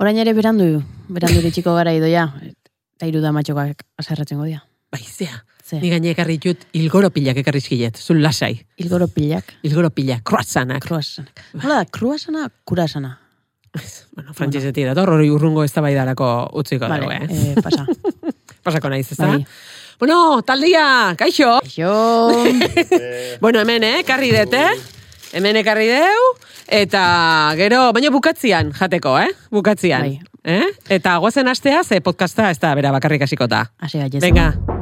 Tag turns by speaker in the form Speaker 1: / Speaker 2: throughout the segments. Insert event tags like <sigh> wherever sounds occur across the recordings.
Speaker 1: Orain ere berandu, berandu ditxiko gara idoia, eta iruda matxokak aserratzen godia.
Speaker 2: Baizea.
Speaker 1: Ze,
Speaker 2: Ni gaine ekarri ditut ilgoro pilak ekarri zkilet. Zul lasai.
Speaker 1: ilgoro pilak,
Speaker 2: Ilgoro pilak,
Speaker 1: kruasanak. Hola da, kruasana, kurasana.
Speaker 2: Bueno, frantzizetik dator, hori urrungo ez utziko
Speaker 1: Vale,
Speaker 2: dugu, eh?
Speaker 1: eh, pasa. <laughs>
Speaker 2: Pasako naiz, ez da?
Speaker 1: Bai.
Speaker 2: Bueno, taldia, kaixo.
Speaker 1: Jo, <laughs>
Speaker 2: Bueno, hemen, eh, karri dut, eh? Hemen ekarri deu, eta gero, baina bukatzian jateko, eh? Bukatzian.
Speaker 1: Bai.
Speaker 2: Eh? Eta gozen astea, ze podcasta ez da bera bakarrik hasikota.
Speaker 1: hasi gaitez.
Speaker 2: Venga.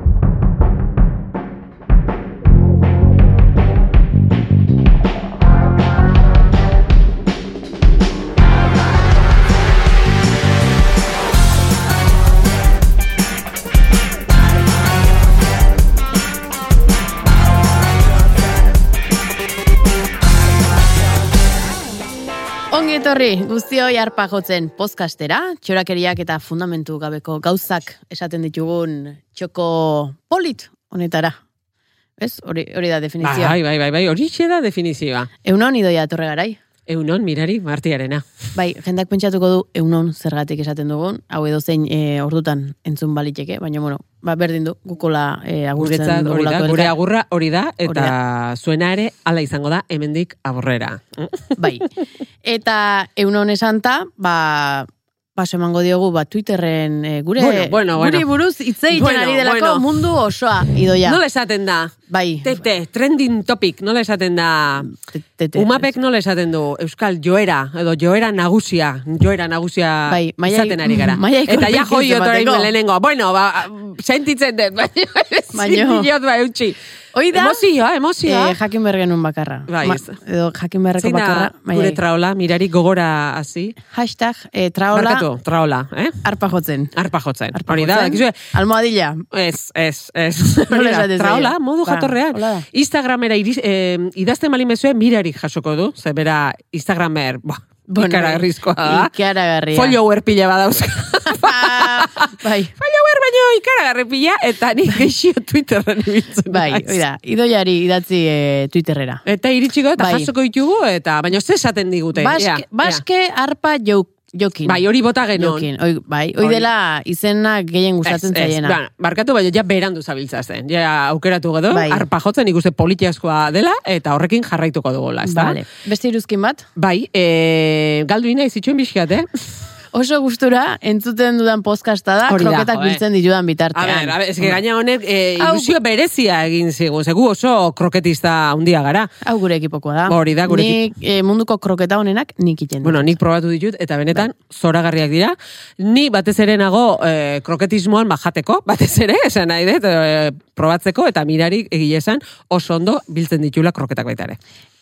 Speaker 1: Etorri, guztioi arpa jotzen podcastera, txorakeriak eta fundamentu gabeko gauzak esaten ditugun txoko polit honetara. Ez? Hori, hori da definizioa.
Speaker 2: Bai, bai, bai, bai, hori da definizioa.
Speaker 1: Eunon idoia etorre garai.
Speaker 2: Eunon, mirari, martiarena.
Speaker 1: Bai, jendak pentsatuko du eunon zergatik esaten dugun, hau edo zein e, ordutan entzun baliteke, baina bueno, ba, berdin du, gukola e, agurtzen
Speaker 2: hori da, gure agurra hori da, eta
Speaker 1: Hori
Speaker 2: zuena ere ala izango da hemendik aborrera.
Speaker 1: Bai. Eta eunon esanta, ba, paso emango diogu, ba, Twitterren e, gure,
Speaker 2: Bueno, bueno, bueno.
Speaker 1: buruz hitz egiten
Speaker 2: Bueno,
Speaker 1: ari delako
Speaker 2: bueno.
Speaker 1: mundu osoa, idoia.
Speaker 2: Nola esaten da?
Speaker 1: Bai.
Speaker 2: Tete, trending topic, nola esaten da?
Speaker 1: Te- tete.
Speaker 2: Umapek nola esaten du? Euskal joera, edo joera nagusia, joera nagusia
Speaker 1: Bai, maia-
Speaker 2: izaten ari gara.
Speaker 1: maia
Speaker 2: Eta ja joi
Speaker 1: zemateko.
Speaker 2: lehenengo. Bueno, ba, sentitzen dut, baina <laughs> diot ba eutxi.
Speaker 1: Hoi da,
Speaker 2: Emozioa, emozioa.
Speaker 1: eh, jakin bergenun bakarra.
Speaker 2: Bai,
Speaker 1: Ma- edo jakin berreko
Speaker 2: da
Speaker 1: bakarra.
Speaker 2: gure
Speaker 1: Maia-
Speaker 2: traola, mirari gogora hasi.
Speaker 1: Hashtag eh, traola
Speaker 2: Barkatu, traola, eh?
Speaker 1: arpa jotzen.
Speaker 2: Arpa jotzen. Hori da, dakizue,
Speaker 1: Almohadilla.
Speaker 2: Ez, ez, ez. <laughs> Traola, modu
Speaker 1: Ba,
Speaker 2: jatorrean.
Speaker 1: hola da.
Speaker 2: Instagramera iriz, eh, idazten bali mezue mirarik jasoko du, ze bera Instagramer, ba, bueno, ikaragarrizkoa da.
Speaker 1: Ikaragarria.
Speaker 2: Follower pila badauzka. <laughs>
Speaker 1: bai,
Speaker 2: Follower baino ikaragarri pila, eta nik geixio Twitterren ibiltzen.
Speaker 1: bai, oida, idoiari idatzi eh, Twitterrera.
Speaker 2: Eta iritsiko eta
Speaker 1: Bai.
Speaker 2: jasoko ditugu, eta baino ze esaten digute.
Speaker 1: Baske,
Speaker 2: ea.
Speaker 1: baske arpa jok, jokin.
Speaker 2: Bai, hori bota genon.
Speaker 1: Jokin, oi, bai, oi
Speaker 2: Hori.
Speaker 1: dela izena gehien gustatzen zaiena.
Speaker 2: ba, barkatu baina ja berandu zabiltza zen. Ja aukeratu gedo,
Speaker 1: Bai.
Speaker 2: arpa jotzen ikuste politiazkoa dela, eta horrekin jarraituko dugola, ez da?
Speaker 1: Vale. Beste iruzkin bat?
Speaker 2: Bai, e, galdu ina izitxuen bizkiat, eh? <laughs>
Speaker 1: Oso gustura, entzuten dudan podcasta da,
Speaker 2: Hori
Speaker 1: kroketak biltzen ditudan
Speaker 2: A
Speaker 1: bitartean.
Speaker 2: ber, a ber, eske gaina honek e, ilusio berezia egin zigun, zegu oso kroketista handia gara.
Speaker 1: Hau gure ekipokoa da.
Speaker 2: Hori da, gure
Speaker 1: Nik eh, munduko kroketa honenak nik iten.
Speaker 2: Bueno, nik probatu ditut, eta benetan,
Speaker 1: Bai.
Speaker 2: zoragarriak dira. Ni batez ere nago e, kroketismoan bajateko, <laughs> batez ere, esan nahi dut, e, probatzeko, eta mirarik egile esan oso ondo biltzen ditula kroketak baita ere.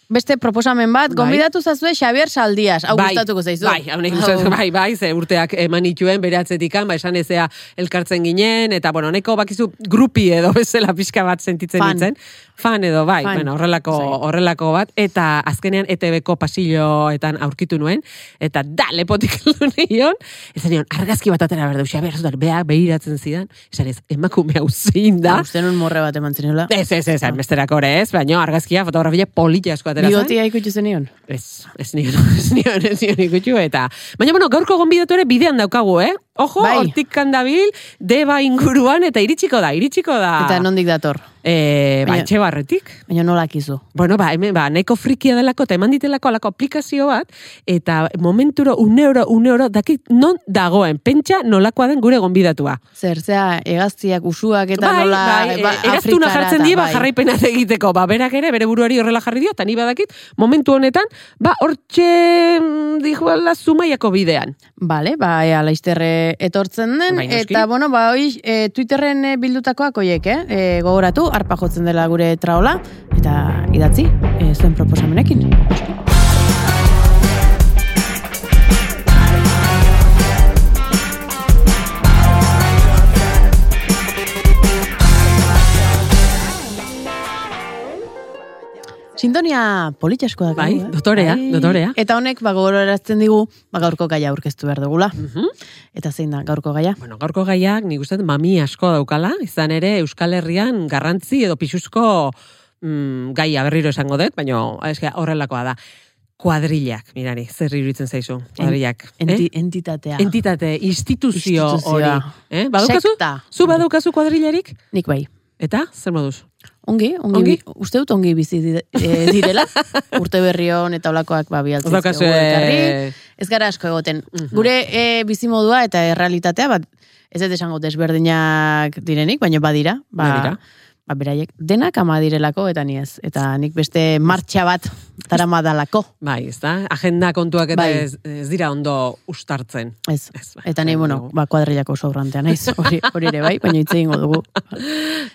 Speaker 1: Beste proposamen bat,
Speaker 2: Bai.
Speaker 1: gonbidatu zazue Xavier Saldias. Hau gustatuko zaizu.
Speaker 2: Bai, hau gustatuko, bai, bai, ze urteak eman ituen bere atzetikan, ba, esan ezea elkartzen ginen, eta, bueno, neko bakizu grupi edo bezala pixka bat sentitzen
Speaker 1: Fan.
Speaker 2: Fan edo, bai,
Speaker 1: Fan.
Speaker 2: bueno, horrelako, horrelako bat, eta azkenean ETB-ko pasilloetan aurkitu nuen, eta da, lepotik <laughs> heldu nion, esan nion, argazki bat atera behar duxia, behar zutan, beak behiratzen zidan, esan ez, emakume hau zein da,
Speaker 1: Uste nun morre bat eman zeniola.
Speaker 2: Ez, ez, ez, besterako ere ez, baina argazkia, fotografia polita asko atera zen.
Speaker 1: Bigotia ikutsu zenion.
Speaker 2: Ez, <laughs> ez nion, ez nion, ez nion ikutxu, eta... Baina, bueno, gaurko gonbidatu ere bidean daukagu, eh? Ojo,
Speaker 1: Bai.
Speaker 2: hortik kandabil, deba inguruan, eta iritsiko da, iritsiko da.
Speaker 1: Eta nondik dator.
Speaker 2: E, ba, etxe barretik.
Speaker 1: Baina nola akizu.
Speaker 2: Bueno, ba, hemen, ba, nahiko frikia delako, eta eman ditelako alako aplikazio bat, eta momenturo, une oro, une dakit non dagoen, pentsa nolakoa den gure gonbidatua.
Speaker 1: Zer, zea, egaztiak, usuak eta
Speaker 2: bai,
Speaker 1: nola...
Speaker 2: bai,
Speaker 1: ba,
Speaker 2: e, eraztuna
Speaker 1: Afrikara
Speaker 2: jartzen die, ba,
Speaker 1: bai.
Speaker 2: jarraipena egiteko, ba, berak ere, bere buruari horrela jarri dio, eta ni badakit, momentu honetan, ba, hortxe, mm, dijuela zumaiako bidean.
Speaker 1: Vale, ba, ea, laizterre etortzen den,
Speaker 2: Bai, noski.
Speaker 1: eta, bueno, ba, hoi, e, Twitterren bildutakoak oiek, eh? E, gogoratu, arpa jotzen dela gure traola, eta idatzi, e, zuen proposamenekin. Sintonia politxasko da.
Speaker 2: Bai, dotorea, dotorea.
Speaker 1: Eta honek, ba, gogorarazten digu, ba, gaurko gaia aurkeztu behar dugula.
Speaker 2: Mhm.
Speaker 1: Eta zein da, gaurko gaia?
Speaker 2: Bueno, gaurko gaiak, nik uste mami asko daukala, izan ere Euskal Herrian garrantzi edo pisuzko mm, gaia berriro esango dut, baina eske horrelakoa da. kuadrillak, mirari, zer iruditzen zaizu, kuadrillak.
Speaker 1: Enti,
Speaker 2: eh?
Speaker 1: entitatea.
Speaker 2: Entitate, instituzio hori. Eh? Badukazu?
Speaker 1: Sekta.
Speaker 2: Zu badaukazu kuadrillarik?
Speaker 1: Nik bai.
Speaker 2: Eta, zer moduz?
Speaker 1: Ongi, ongi,
Speaker 2: Ongi?
Speaker 1: bi- uste dut ongi bizi <laughs> eh, direla. Urte berri hon eta olakoak ba bialtzen elkarri.
Speaker 2: eh,
Speaker 1: Ez gara asko egoten.
Speaker 2: Mhm.
Speaker 1: Gure e, bizimodua eta errealitatea, bat, ez dut esango desberdinak direnik, baina badira. Ba,
Speaker 2: Badira.
Speaker 1: Ba, beraiek denak ama direlako eta ni ez. Eta nik beste martxa bat daramadalako.
Speaker 2: Bai, ez da? Agenda kontuak eta
Speaker 1: Bai.
Speaker 2: ez, ez dira ondo ustartzen.
Speaker 1: Ez.
Speaker 2: Ez, bai.
Speaker 1: Eta ni, bueno, ba, kuadrillako sobrantea naiz. <laughs> Hori, hori ere bai, baina hitz egingo dugu.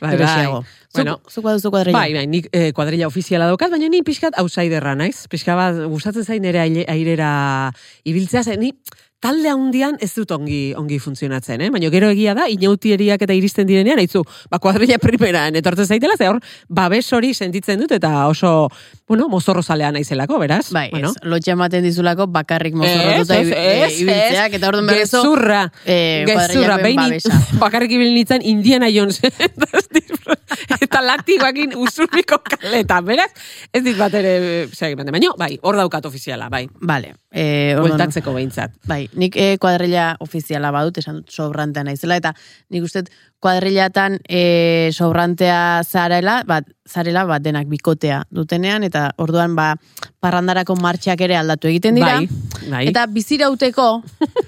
Speaker 2: Bai, bai. Bueno,
Speaker 1: Zuk, baduzu kuadrilla?
Speaker 2: Bai, bai, nik eh, kuadrilla ofiziala daukat, baina ni pixkat outsiderra naiz. Pixka bat, gustatzen zain ere aile- airera ibiltzea, zen ni talde handian ez dut ongi ongi funtzionatzen, eh? Baina gero egia da, inautieriak eta iristen direnean, haitzu, ba, kuadrilla primeran etortzen zaitela, ze hor, babes hori sentitzen dut, eta oso, bueno, mozorro zalea naizelako, beraz?
Speaker 1: Bai,
Speaker 2: bueno.
Speaker 1: ez, lotxa ematen dizulako bakarrik mozorrotuta eh, ibiltzeak, eta orduan berrezo,
Speaker 2: Gezurra,
Speaker 1: eh,
Speaker 2: gezurra, behin
Speaker 1: babesa. <laughs>
Speaker 2: bakarrik ibil nintzen Indiana Jones <laughs> eta latigoakin usurriko kaleta, beraz, ez dit bat ere, segimende, baina, bai, hor daukat ofiziala, bai,
Speaker 1: Vale. Eh,
Speaker 2: bueltatzeko behintzat.
Speaker 1: Bai, nik e, kuadrilla ofiziala badut, esan dut sobrantea naizela, eta nik uste kuadrillatan e, sobrantea zarela, bat, zarela, bat denak bikotea dutenean, eta orduan ba, parrandarako martxak ere aldatu egiten dira.
Speaker 2: Bai, bai.
Speaker 1: Eta bizirauteko,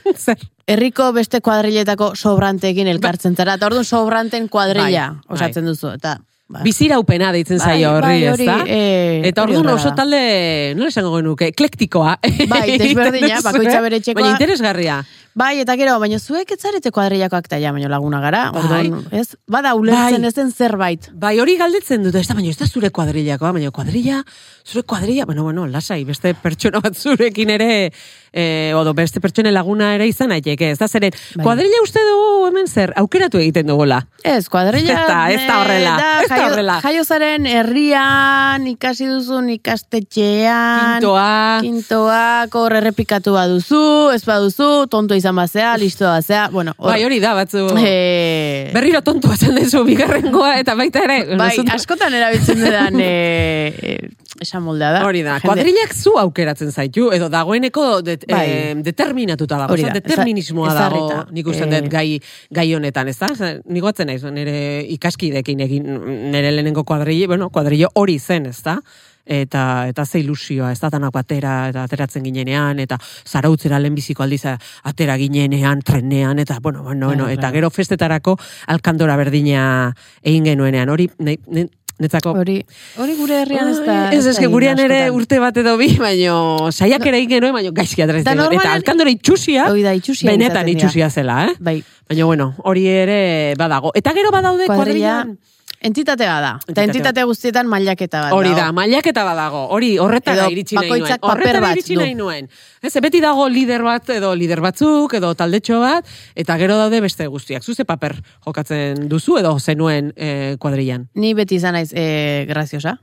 Speaker 1: <laughs> herriko beste kuadrilletako sobranteekin elkartzen zara, eta orduan sobranten kuadrilla
Speaker 2: Bai,
Speaker 1: osatzen duzu, eta... Ba,
Speaker 2: Biziraupena deitzen
Speaker 1: Bai,
Speaker 2: zaio horri,
Speaker 1: bai,
Speaker 2: ez
Speaker 1: hori,
Speaker 2: da?
Speaker 1: eh,
Speaker 2: Eta orduan oso talde, nola esango genuke, eklektikoa.
Speaker 1: Bai, <laughs> desberdina, bakoitza bere etxekoa.
Speaker 2: Baina interesgarria.
Speaker 1: Bai, eta gero, baina zuek ez zarete kuadrillakoak eta ja, baina laguna gara,
Speaker 2: Bai.
Speaker 1: orduan, ez? Bada ulertzen
Speaker 2: Bai.
Speaker 1: ez den zerbait.
Speaker 2: Bai, hori galdetzen dute, ez da, baina ez da zure kuadrillakoa, baina kuadrilla, zure kuadrilla, bueno, bueno, lasai, beste pertsona bat zurekin ere, eh, odo beste pertsone laguna ere izan naiteke, ez da zeren,
Speaker 1: Bai.
Speaker 2: kuadrilla uste dugu hemen zer, aukeratu egiten dugula.
Speaker 1: Ez, kuadrilla... <laughs>
Speaker 2: Ez da, ez da horrela,
Speaker 1: da,
Speaker 2: ez da
Speaker 1: jaio-
Speaker 2: horrela.
Speaker 1: Jaiozaren herrian, ikasi duzun ikastetxean...
Speaker 2: Kintoa,
Speaker 1: Kintoak hor errepikatu baduzu, ez baduzu, tonto izan bazea, listo bazea, bueno, hor...
Speaker 2: bai, hori da, batzu,
Speaker 1: eh,
Speaker 2: berriro tontua esan dezu, bigarrengoa, eta baita ere,
Speaker 1: bai,
Speaker 2: nosotros-
Speaker 1: askotan erabiltzen dudan <laughs> eh, eh, esan moldea da.
Speaker 2: Hori da,
Speaker 1: Jende-
Speaker 2: kuadrillak zu aukeratzen zaitu, edo dagoeneko det,
Speaker 1: Bai.
Speaker 2: eh, determinatuta dago,
Speaker 1: Hori da,
Speaker 2: determinismoa
Speaker 1: eza-
Speaker 2: dago, nik uste
Speaker 1: Eh.
Speaker 2: dut gai, gai honetan, ez da? Nik naiz, nire ikaskidekin egin, nire lehenengo kuadrillo, bueno, kuadrillo hori zen, ez da? Eta, eta ze ilusioa, ez da, danak batera, eta ateratzen ginenean, eta zarautzera lehenbiziko aldiz atera ginenean, trenean, eta, bueno, bueno, bueno,
Speaker 1: Claro,
Speaker 2: eta gero festetarako alkandora berdina egin genuenean, hori, ne, ne, netzako,
Speaker 1: Hori, hori gure herrian ez da...
Speaker 2: Ez, ez, gurean ere urte bat edo bi, baino saiak ere egin genuen, baino gaizki atrezen. Eta
Speaker 1: normalean-
Speaker 2: alkandora itxusia,
Speaker 1: da, itxusia
Speaker 2: benetan itxusia zela, eh?
Speaker 1: Bai,
Speaker 2: Baina, bueno, hori ere badago. Eta gero badaude
Speaker 1: kuadrilla
Speaker 2: kuadrillan.
Speaker 1: Entitatea da. Eta
Speaker 2: Entitate
Speaker 1: entitate guztietan mailaketa bat
Speaker 2: Hori da, mailaketa badago. Hori horretara iritsi nahi nuen. Horretara
Speaker 1: bat
Speaker 2: iritsi nahi nuen. Ez, beti dago lider bat edo lider batzuk edo taldetxo bat eta gero daude beste guztiak. Zuze paper jokatzen duzu edo zenuen eh, kuadrillan.
Speaker 1: Ni beti izan naiz eh, graziosa.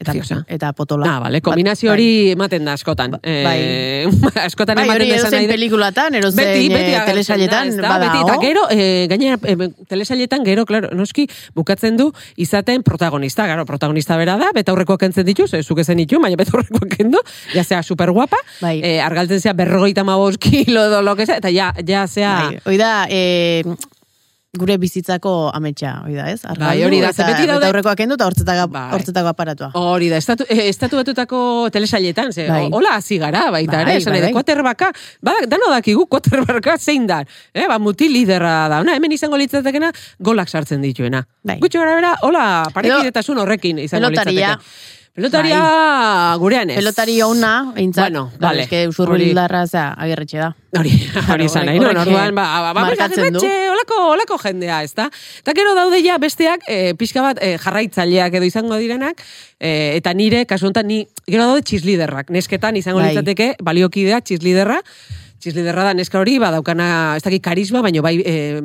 Speaker 1: Eta,
Speaker 2: Graziosa.
Speaker 1: eta potola.
Speaker 2: Ah, vale, kombinazio
Speaker 1: Ba-
Speaker 2: hori ematen da askotan.
Speaker 1: Ba-
Speaker 2: Eh, <laughs> askotan
Speaker 1: Bai,
Speaker 2: ematen da esan nahi
Speaker 1: pelikulatan, erozein
Speaker 2: Beti, beti
Speaker 1: eh, telesailetan,
Speaker 2: da, ez da?
Speaker 1: badago.
Speaker 2: Beti, eta gero, eh, gainera, eh, telesailetan gero, claro, noski, bukatzen du izaten protagonista. Garo, protagonista bera da, betaurrekoak kentzen dituz, ez zuke zen ditu, baina betaurrekoak kendu, ja sea super guapa,
Speaker 1: Bai.
Speaker 2: eh, argaltzen zea berrogeita maboz kilo edo que sea, eta ja, ja sea...
Speaker 1: Bai, hoi da, eh, gure bizitzako ametsa, hoi da, ez? Argaldu,
Speaker 2: Bai, hori da,
Speaker 1: eta,
Speaker 2: beti daude-
Speaker 1: eta horrekoak kendu eta hortzetako,
Speaker 2: Bai.
Speaker 1: hortzetako aparatua.
Speaker 2: Hori da, estatu, eh, estatu batutako telesailetan, ze,
Speaker 1: Bai.
Speaker 2: hola hasi gara, baita
Speaker 1: Bai,
Speaker 2: ere, esan
Speaker 1: bai,
Speaker 2: nahi
Speaker 1: bai.
Speaker 2: ba, dano dakigu quarterbacka zein da, eh, ba, mutil liderra da, ona, hemen izango litzatekena, golak sartzen dituena.
Speaker 1: Bai.
Speaker 2: Gutxo gara bera, hola, parekidetasun horrekin izango
Speaker 1: Pelotaria. Bai.
Speaker 2: litzateke. Pelotaria gurean ez.
Speaker 1: Pelotari ona, eintzat,
Speaker 2: Bueno,
Speaker 1: da,
Speaker 2: vale.
Speaker 1: eske usurbildarra, zera, agerretxe da.
Speaker 2: Hori, hori izan nahi,
Speaker 1: horrek-
Speaker 2: no? Orduan, ba, ba, ba,
Speaker 1: markatzen du.
Speaker 2: olako, olako jendea, ez da? Eta gero daude ja besteak, e, pixka bat, e, jarraitzaileak edo izango direnak, e, eta nire, kasu honetan, ni, gero daude txisliderrak. Nesketan izango
Speaker 1: Bai.
Speaker 2: litzateke, baliokidea, txisliderra, txisliderra da neska hori, badaukana, ez dakit karisma, baino bai, e,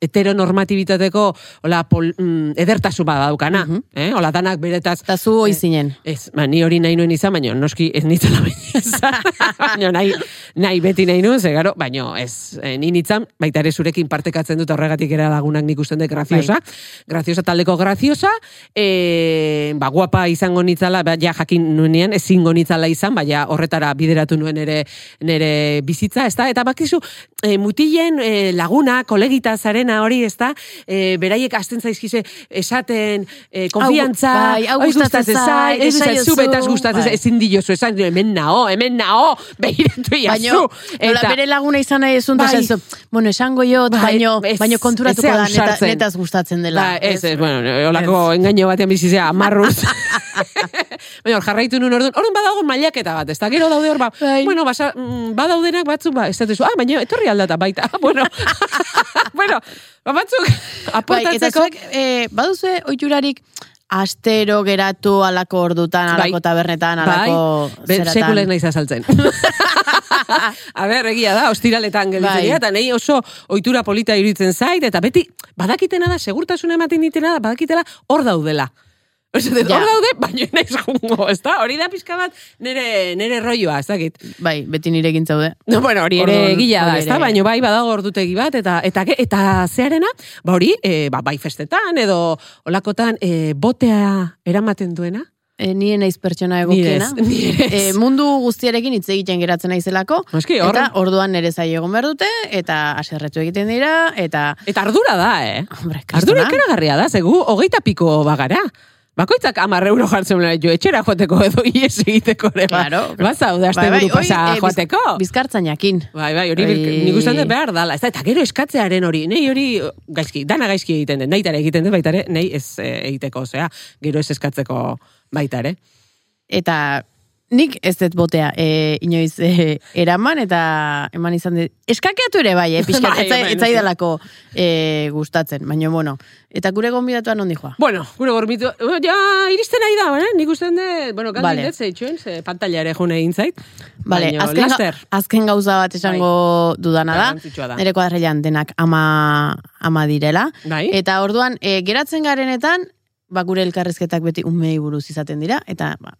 Speaker 2: heteronormatibitateko hola pol, mm, edertasun bada daukana, eh? Hola danak beretaz
Speaker 1: Eta zu hoi zinen.
Speaker 2: Ez, ba, ni hori nahi nuen izan, baina noski ez nitzela <laughs> baina nahi, nahi beti nahi nuen, ze gero, baina ez, eh, ni nitzan, baita ere zurekin partekatzen dut horregatik era lagunak nik usten dut graziosa. Graziosa taldeko graziosa, e, ba, guapa izango nitzala, ba, ja jakin nuenean, ezingo nitzala izan, baina horretara bideratu nuen ere nere bizitza, ez da? Eta bakizu, e, mutilen e, laguna, kolegita zarena hori, ez da? E, beraiek hasten zaizkize esaten e, konfiantza,
Speaker 1: bai, hau
Speaker 2: "Oi,
Speaker 1: gustatzen zait,
Speaker 2: ez
Speaker 1: esaiozu."
Speaker 2: zu betaz gustatzen
Speaker 1: Bai.
Speaker 2: ezin diozu, esan hemen nao, hemen nao, <laughs> behiratu iazu.
Speaker 1: nola, bere laguna izan nahi ezun,
Speaker 2: Bai.
Speaker 1: bueno, esango jot,
Speaker 2: Bai,
Speaker 1: baino, baino konturatuko da, neta, netaz gustatzen dela.
Speaker 2: Ba, ez, ez, bueno, olako engaino batean bizizea, amarruz. <laughs> Baina hor, jarraitu nun orduan, orduan badago mailaketa bat, ez da, gero daude hor, ba,
Speaker 1: Bai.
Speaker 2: bueno, basa, mm, badaudenak batzuk, ba, ez dut, ah, baina etorri aldata baita, <laughs> bueno, <laughs> bueno, ba, batzuk,
Speaker 1: Bai, eta
Speaker 2: aportatzeko,
Speaker 1: zuek, eh, baduzue oiturarik astero geratu alako ordutan, alako
Speaker 2: Bai.
Speaker 1: tabernetan, alako
Speaker 2: Be,
Speaker 1: zeratan.
Speaker 2: sekulen naiz azaltzen. <laughs> A ber, egia da, ostiraletan gelditzen
Speaker 1: Bai.
Speaker 2: eta nahi oso ohitura polita iruditzen zait, eta beti, badakitena da, segurtasuna ematen ditena da, badakitela, hor daudela. Oso,
Speaker 1: Ja.
Speaker 2: hor daude, baina naiz jungo, ez da? Hori da pixka bat nere, nere rolloa, ez dakit.
Speaker 1: Bai, beti nirekin zaude.
Speaker 2: No, bueno, hori ere egia da, ez da? Baina bai, badago ordutegi bat, eta eta ge- eta zearena, ba hori, e, ba, bai festetan, edo olakotan, e, botea eramaten duena.
Speaker 1: E, nire naiz pertsona egokiena. E, mundu guztiarekin hitz egiten geratzen naizelako.
Speaker 2: Noski, hor-
Speaker 1: Eta orduan nere zai egon behar dute, eta aserretu egiten dira, eta...
Speaker 2: Eta ardura da, eh?
Speaker 1: Hombre,
Speaker 2: Ardura ikaragarria da, zegu, hogeita piko bagara. Bakoitzak amar euro jartzen bera, jo, etxera joateko edo ies egiteko ere. ba.
Speaker 1: Claro.
Speaker 2: Ba, zaude, aste
Speaker 1: Bai, bai,
Speaker 2: pasa
Speaker 1: hoi, eh,
Speaker 2: joateko.
Speaker 1: Bizkartzainakin.
Speaker 2: Bai, bai, hori nik uste dut behar dala. Ez da, eta gero eskatzearen hori, nei hori gaizki, dana gaizki egiten den, naitare egiten dut baitare, nei ez eh, egiteko, osea, gero ez eskatzeko baitare.
Speaker 1: Eta nik ez dut botea e, inoiz e, eraman, eta eman izan dut. Eskakeatu ere bai, eh, pixkat, <laughs>
Speaker 2: Bai,
Speaker 1: ez,
Speaker 2: bai,
Speaker 1: zaidalako e, gustatzen, baina bueno. Eta gure gonbidatuan nondi joa?
Speaker 2: Bueno, gure gormitu, ja, iristen nahi da, eh? nik uste dut, bueno, galdu
Speaker 1: Vale.
Speaker 2: dut, zeitxuen, ze pantalla ere june egin zait.
Speaker 1: Vale,
Speaker 2: Baina,
Speaker 1: azken,
Speaker 2: laster.
Speaker 1: azken gauza bat esango dudana da.
Speaker 2: Da.
Speaker 1: Nire kuadrilan denak ama, ama direla.
Speaker 2: Bai.
Speaker 1: Eta orduan, e, geratzen garenetan, ba, gure elkarrizketak beti umei buruz izaten dira, eta ba,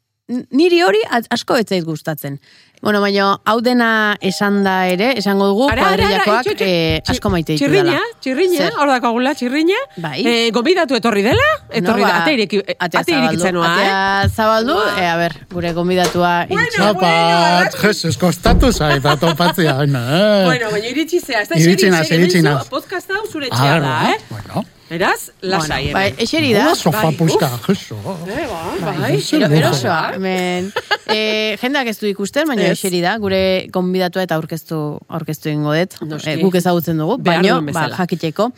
Speaker 1: niri hori asko ez zait gustatzen. Bueno, baina hau dena esan da ere, esango dugu,
Speaker 2: Ara, ara, ara,
Speaker 1: kuadrilakoak
Speaker 2: itxo, itxo,
Speaker 1: eh, asko maite ditu dela.
Speaker 2: txirrina,
Speaker 1: Zer?
Speaker 2: hor dakagula, txirrina.
Speaker 1: Bai.
Speaker 2: Eh, gonbidatu etorri dela, etorri
Speaker 1: No,
Speaker 2: da,
Speaker 1: ba,
Speaker 2: ate ireki,
Speaker 1: atea zabaldu,
Speaker 2: irikitzen noa, eh?
Speaker 1: Atea zabaldu, e, a ber, gure gonbidatua iritsi.
Speaker 3: Apat, Jesus, kostatu zait, atopatzea, no, eh?
Speaker 2: Bueno, baina iritsi zea, ez da
Speaker 3: Iritsi
Speaker 2: eseri,
Speaker 3: iritsi
Speaker 2: zu Podcast hau zure etxea da,
Speaker 3: bueno,
Speaker 2: eh?
Speaker 3: Bueno,
Speaker 2: Beraz, lasai,
Speaker 1: Bueno, bai, eseri da.
Speaker 3: Hola, sofa
Speaker 2: bai.
Speaker 3: puska, Jesus.
Speaker 2: Eh, ba,
Speaker 1: Bai,
Speaker 2: bai.
Speaker 1: erosoa, hemen. E, jendeak ez du ikusten, baina eseri da, gure gonbidatua eta aurkeztu aurkeztu ingo dut. E, guk ezagutzen dugu, baina ba, jakiteko.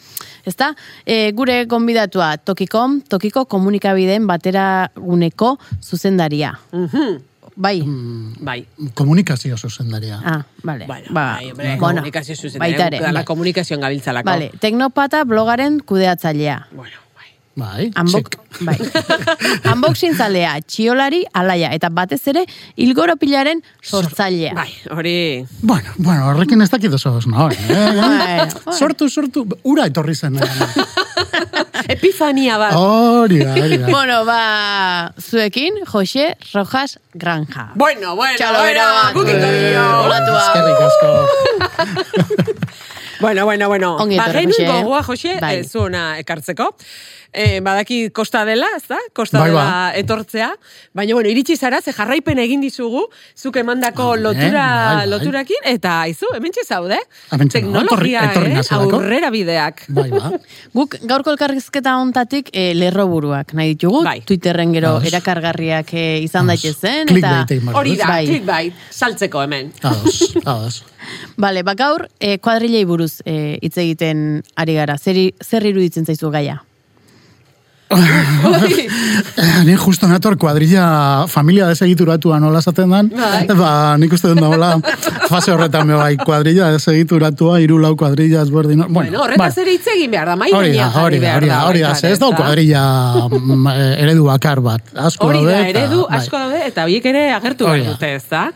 Speaker 1: Ezta? E, gure gonbidatua Tokikom, Tokiko komunikabideen batera guneko zuzendaria.
Speaker 2: Mhm,
Speaker 1: Bai.
Speaker 2: Bai.
Speaker 3: Komunikazio zuzendaria.
Speaker 1: Ah, vale.
Speaker 2: Bueno,
Speaker 1: ba,
Speaker 2: bai, hombre,
Speaker 1: bueno,
Speaker 2: komunikazio zuzen,
Speaker 1: baita ere.
Speaker 2: da la komunikazioan gabiltzalako.
Speaker 1: Vale, Teknopata blogaren kudeatzailea.
Speaker 2: Bueno, bai.
Speaker 3: Bai,
Speaker 1: Unbox, <laughs> bai. Unboxing zalea, txiolari, alaia, eta batez ere, ilgoropilaren sortzailea.
Speaker 2: Bai, hori...
Speaker 3: Bueno, bueno, horrekin ez dakit oso no, eh? <laughs>
Speaker 1: Bueno,
Speaker 3: Sortu, sortu, ura etorri zen. eh? <laughs>
Speaker 2: Epifania bat.
Speaker 3: Hori hori.
Speaker 1: Bueno, ba, zuekin, Jose Rojas Granja.
Speaker 2: Bueno, bueno,
Speaker 1: Txalo,
Speaker 2: bueno, gukiko dio.
Speaker 1: Olatua.
Speaker 3: Eskerrik asko.
Speaker 2: Bueno, bueno, bueno.
Speaker 1: Ongi
Speaker 2: ba,
Speaker 1: etorri,
Speaker 2: genuen
Speaker 1: Jose.
Speaker 2: gogoa, Jose,
Speaker 1: Bai.
Speaker 2: ez zuena ekartzeko. E, badaki kosta dela, ez da? Kosta
Speaker 3: Bai,
Speaker 2: dela
Speaker 3: ba.
Speaker 2: etortzea. Baina, bueno, iritsi zara, ze jarraipen egin dizugu, zuk emandako
Speaker 3: Bai,
Speaker 2: lotura,
Speaker 3: bai, bai.
Speaker 2: loturakin, eta izu, hemen zaude. Teknologia,
Speaker 3: etorri- etorri
Speaker 2: eh? Aurrera bideak.
Speaker 3: Bai, ba. <laughs>
Speaker 1: Guk gaurko elkarrizketa hontatik e, lerroburuak nahi ditugu,
Speaker 2: Bai.
Speaker 1: Twitterren gero
Speaker 3: Ados.
Speaker 1: erakargarriak e, izan daitezen.
Speaker 3: Clickbait
Speaker 1: Eta,
Speaker 2: Hori da,
Speaker 1: Bai.
Speaker 2: clickbait, saltzeko hemen.
Speaker 3: Ados, <laughs> ados.
Speaker 1: Bale, ba gaur, e, kuadrilei buruz e, hitz egiten ari gara. Zer, zer iruditzen zaizu gaia? <laughs>
Speaker 3: Ni justo nator kuadrilla familia desegituratua nola esaten dan,
Speaker 2: Bai.
Speaker 3: ba, nik uste dut dagoela <laughs> fase horretan me bai, kuadrilla desegituratua, hiru lau kuadrilla ezberdin. Bueno,
Speaker 2: Bueno, horretaz ere hitz egin behar da, mai
Speaker 3: Hori da, hori da, hori da, hori da, ez da kuadrilla mm, eh, eredu bakar bat. Asko
Speaker 2: Hori da, eredu
Speaker 3: bai.
Speaker 2: asko daude, eta biek ere agertu behar dute, ez da?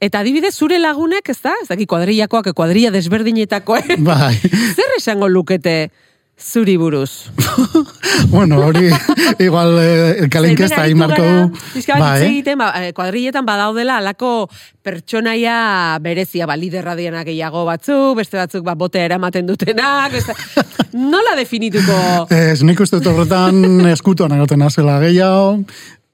Speaker 2: Eta adibidez, zure lagunek, ez da? Ez daki kuadrillakoak, kuadrilla desberdinetakoek.
Speaker 3: Bai. <laughs>
Speaker 2: Zer esango lukete zuri buruz. <laughs>
Speaker 3: bueno, hori, igual, eh, kalenkesta
Speaker 2: Zeren
Speaker 3: egin marko du.
Speaker 2: bat hitz egiten, ba, eh, kuadrilletan badaudela alako pertsonaia berezia, ba, liderra dienak gehiago batzuk, beste batzuk ba, botea eramaten dutenak, beste... <laughs> nola definituko?
Speaker 3: Ez, nik uste dut horretan eskutuan egoten azela gehiago,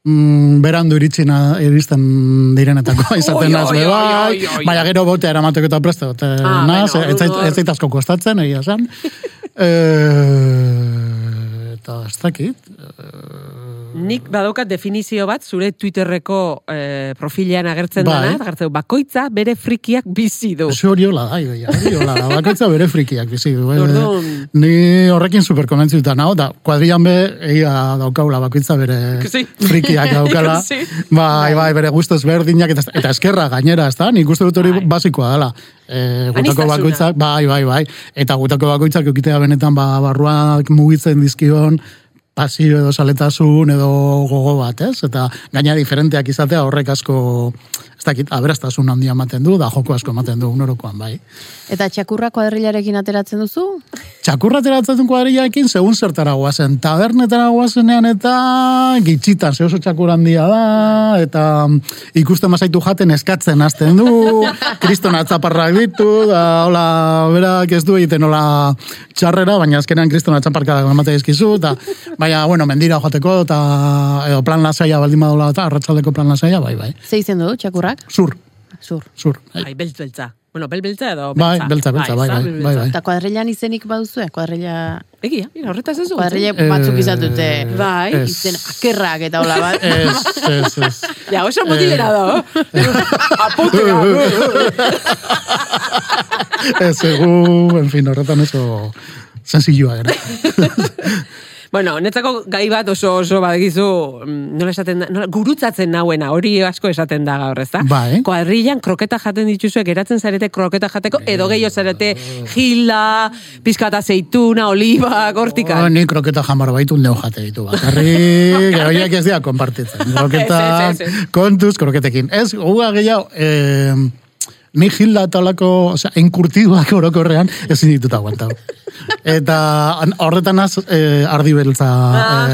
Speaker 3: mm, berandu iritsina iristen direnetako <laughs> izaten naz bai, baina gero botea eramateko eta preste
Speaker 2: Ah,
Speaker 3: naz,
Speaker 2: bueno,
Speaker 3: ez zait asko kostatzen, egia esan. Eh, eta ez dakit,
Speaker 2: Nik badaukat definizio bat, zure Twitterreko eh, profilean agertzen
Speaker 3: Bai.
Speaker 2: dana, agertzen du, bakoitza bere frikiak bizi du.
Speaker 3: Ez hori hola da, idoia, hori hola da, bakoitza bere frikiak bizi du. eh.
Speaker 2: Orduan.
Speaker 3: Ni horrekin super konbentzituta nago, da, kuadrian be, egia daukaula bakoitza bere
Speaker 2: Sí.
Speaker 3: frikiak <laughs> daukala.
Speaker 2: Sí.
Speaker 3: Bai, bai, bere guztos berdinak, eta, eta eskerra gainera, ez da? Nik uste dut hori
Speaker 2: Bai.
Speaker 3: basikoa dela. E, gutako bakoitzak, bai, bai, bai. Eta gutako bakoitzak eukitea benetan, ba, barruak mugitzen dizkion, pasio edo saletasun edo gogo bat, ez? Eta gaina diferenteak izatea horrek asko, ez dakit, aberastasun handia ematen du, da joko asko ematen du unorokoan, bai.
Speaker 1: Eta txakurra kuadrilarekin ateratzen duzu?
Speaker 3: Txakurra ateratzen duen kuadrillaekin, segun zertara guazen. Tabernetara guazenean eta gitxitan, ze oso txakur handia da, eta ikusten mazaitu jaten eskatzen hasten du, <laughs> kriston atzaparrak ditu, da, hola, berak ez du egiten hola txarrera, baina azkenean kriston atzaparka emate dizkizu, eta, baina, bueno, mendira joateko, eta, edo plan lasaia baldin badola, eta arratsaldeko plan lasaia, bai, bai.
Speaker 1: Ze izen du, txakurrak?
Speaker 3: Zur,
Speaker 1: Zur.
Speaker 3: zur. Bai,
Speaker 2: Ai, beltz beltza. Bueno, bel beltza edo
Speaker 3: Bai, beltza, beltza, bai, bai, bai,
Speaker 2: beltza.
Speaker 3: bai.
Speaker 1: Eta kuadrilan izenik baduzue? Kuadrilla...
Speaker 2: Egia, mira, horretaz ez.
Speaker 1: Kuadrilla
Speaker 3: Eh,
Speaker 1: batzuk izan dute.
Speaker 2: Bai.
Speaker 1: Izen akerrak eta hola bat.
Speaker 3: Ez, ez, ez.
Speaker 2: Ja, oso mutilera da. Aputera.
Speaker 3: Ez, egu, en fin, horretan oso sensillua gara.
Speaker 2: Bueno, netzako gai bat oso oso badegizu, mm, nola esaten da, nola, gurutzatzen nauena, hori asko esaten da gaur, ezta?
Speaker 3: Bai.
Speaker 2: Kuadrillan kroketa jaten dituzuek, geratzen zarete kroketa jateko, edo gehiago zarete gila, pizkata zeituna, oliba, gortika.
Speaker 3: Oh, ni kroketa jamar baitu neu jate ditu bakarrik, <laughs> horiek ez dira konpartitzen. <laughs> Kroketa, kontuz, kroketekin. Ez, guga gehiago, eh, ni gilda talako, osea, enkurtiduak orokorrean, ezin dituta aguantau. Eta an- horretan az, eh, ardi beltza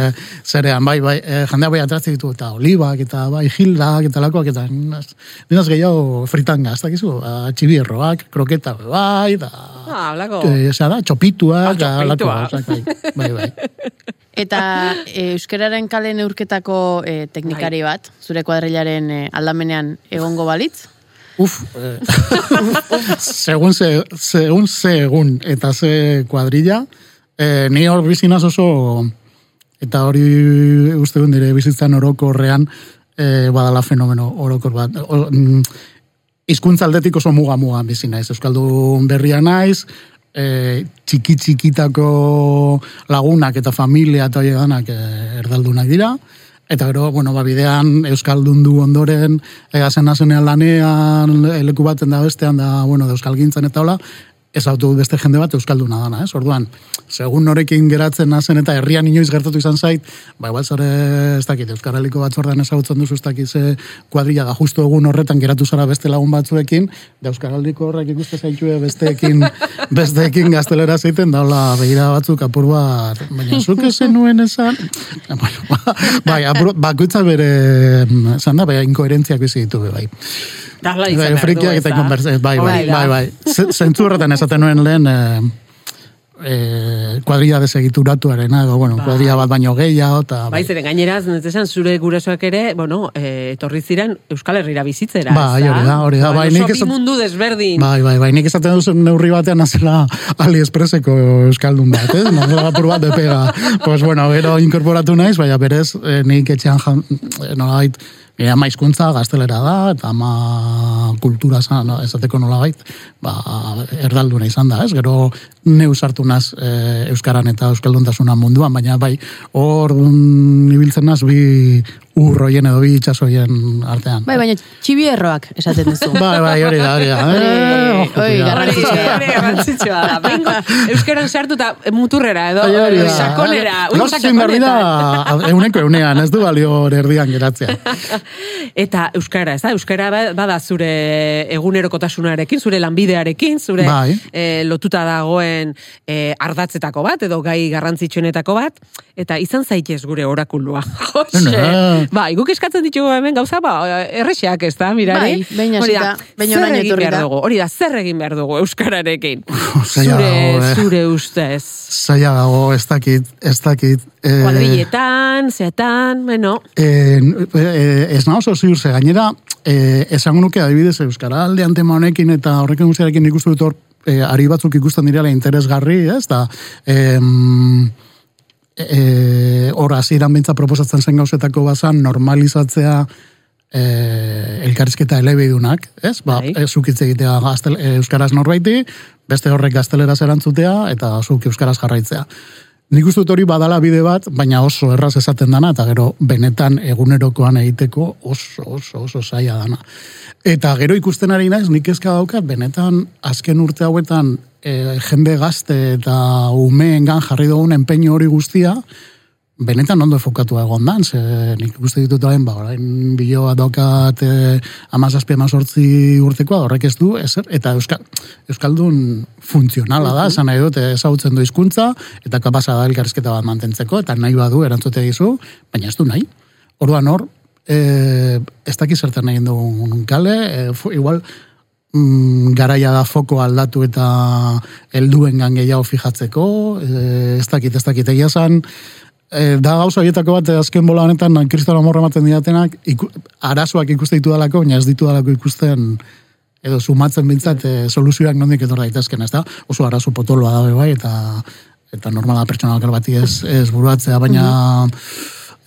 Speaker 3: eh, zerean, bai, bai, eh, jendea bai atratzen ditu, eta olibak, eta bai, gildak, eta lakoak, eta ninaz, ninaz gehiago fritanga, ez dakizu, ah, txibierroak, kroketa, bai, da,
Speaker 2: Ah, blako.
Speaker 3: eh, osea da, txopituak,
Speaker 2: Ah, txopituak.
Speaker 3: gauzak, bai, bai, bai. <laughs>
Speaker 1: Eta e, euskararen kale neurketako e, teknikari
Speaker 2: Bai.
Speaker 1: bat, zure kuadrilaren e, aldamenean egongo balitz?
Speaker 3: Uf, eh, segun, ze, segun ze egun eta ze kuadrilla, eh, ni hor bizinaz oso, eta hori uste dut nire bizitzan orokorrean, eh, badala fenomeno orokor bat. Mm, hizkuntza aldetik oso muga muga bizi naiz. Euskaldun berria naiz, e, txiki txikitako lagunak eta familia eta horiek danak e, erdaldunak dira. Eta gero, bueno, ba, bidean Euskaldun du ondoren, egazen nazenean lanean, leku baten da bestean da, bueno, da Euskal gintzen eta hola, ez autu beste jende bat Euskalduna dana, ez? Orduan, segun norekin geratzen nazen eta herrian inoiz gertatu izan zait, ba, igual zare, ez dakit, Euskaraliko batzordean ezagutzen duzu, ez dakit ze kuadrilla da justu egun horretan geratu zara beste lagun batzuekin, da Euskaraliko horrek ikuste zaitue besteekin, <laughs> besteekin gaztelera zeiten, da hola, begira batzuk apur bat, baina zuk ezen nuen esan, <laughs> ba, bai, apur, bakoitza bere, esan da, bai, inkoherentziak bizi ditu, bai.
Speaker 2: Darla
Speaker 3: Bai,
Speaker 2: izan behar du,
Speaker 3: frikiak eta
Speaker 2: ezta?
Speaker 3: konversa, bai, bai, bai, bai. Zentzu horretan esaten nuen lehen, eh, eh, kuadrilla desegituratuarena, edo, bueno, kuadrilla bat baino gehiago, eta...
Speaker 2: Bai, zeren gaineraz, netesan, zure gurasoak ere, bueno, e, etorri ziren Euskal Herrira bizitzera.
Speaker 3: Bai,
Speaker 2: ezta?
Speaker 3: hori da, hori da, bai,
Speaker 2: oso
Speaker 3: nik esat-
Speaker 2: mundu desberdin.
Speaker 3: Bai, bai, bai, nik esaten duzen neurri batean azela AliExpresseko euskaldun bat, ez? Nazela apur bat depega. Pues bueno, gero inkorporatu naiz, baina berez, eh, nik etxean jan, eh, Nire ama hizkuntza gaztelera da, eta ama kultura zan, esateko nolabait, ba, erdalduna izan da, ez? Gero neu sartu naz e, Euskaran eta Euskalduntasuna munduan, baina bai, hor ibiltzen naz bi urroien edo bi itxasoien artean.
Speaker 1: Bai, baina txibierroak esaten duzu. <laughs>
Speaker 3: Bai, bai, hori da, hori da.
Speaker 1: Hori-
Speaker 3: Eh,
Speaker 1: garrantzitsua da.
Speaker 2: da. Bengo, Euskaran sartu eta muturrera edo
Speaker 3: da.
Speaker 2: sakonera.
Speaker 3: egin behar dira euneko eunean, ez du balio erdian geratzea. <laughs>
Speaker 2: Eta euskara, ez da? Euskara ba- bada zure egunerokotasunarekin, zure lanbidearekin, zure
Speaker 3: Bai.
Speaker 2: eh, lotuta dagoen dituen e, ardatzetako bat, edo gai garrantzitsuenetako bat, eta izan zaitez gure orakulua. <laughs> Jose, bai, guk eskatzen ditugu hemen gauza, ba, errexeak ez da, mirari.
Speaker 1: Bai,
Speaker 2: Hori da,
Speaker 1: behin
Speaker 2: zer egin behar
Speaker 1: da.
Speaker 2: dugu, hori da, zer egin behar dugu Euskararekin. <laughs>
Speaker 3: zaila
Speaker 2: zure,
Speaker 3: dago, eh.
Speaker 2: zure ustez.
Speaker 3: Zaila dago, ez dakit, ez dakit. eh,
Speaker 2: Kuadrilletan, zeatan, bueno,
Speaker 3: Eh, eh, ez nahi oso ziur ze gainera, eh, esango nuke adibidez Euskara aldean tema honekin eta horrekin guztiarekin ikustu dut hor, eh, ari batzuk ikusten direla interesgarri, ez da, em, eh, hor hasieran bintza proposatzen zen gauzetako bazan normalizatzea eh, elkarrizketa elebidunak, ez? Ba,
Speaker 2: Bai.
Speaker 3: zuk hitz egitea gaztel, eh, euskaraz norbaiti, beste horrek gazteleraz erantzutea, eta zuk euskaraz jarraitzea. Nik uste dut hori badala bide bat, baina oso erraz esaten dana, eta gero benetan egunerokoan egiteko oso, oso, oso zaila dana. Eta gero ikusten ari naiz, nik ezka daukat, benetan azken urte hauetan e, jende gazte eta umeengan jarri dugun enpeño hori guztia, benetan ondo enfokatu egon dan, ze nik ikuste ditut orain, ba, orain biloa daukat e, amazazpi amazortzi urtekoa, horrek ez du, ezer, eta Euskal, Euskaldun funtzionala da, esan nahi dut, ezagutzen du hizkuntza eta kapasa da elkarrizketa bat mantentzeko, eta nahi badu erantzute dizu, baina ez du nahi. Orduan hor, e, ez daki zertan nahi dugun kale, e, fu- igual, mm, garaia da foko aldatu eta helduengan gehiago fijatzeko, e, ez dakit, ez dakit, egia zan, e, da gauza horietako bat eh, azken bola honetan kristoro amorra ematen didatenak, iku, arazoak ikuste ditu dalako, baina ez ditu dalako ikusten edo sumatzen bintzat e, soluzioak nondik etor daitezken, ez da? Oso arazo potoloa da bai, eta eta normala pertsona bati ez, ez buruatzea, baina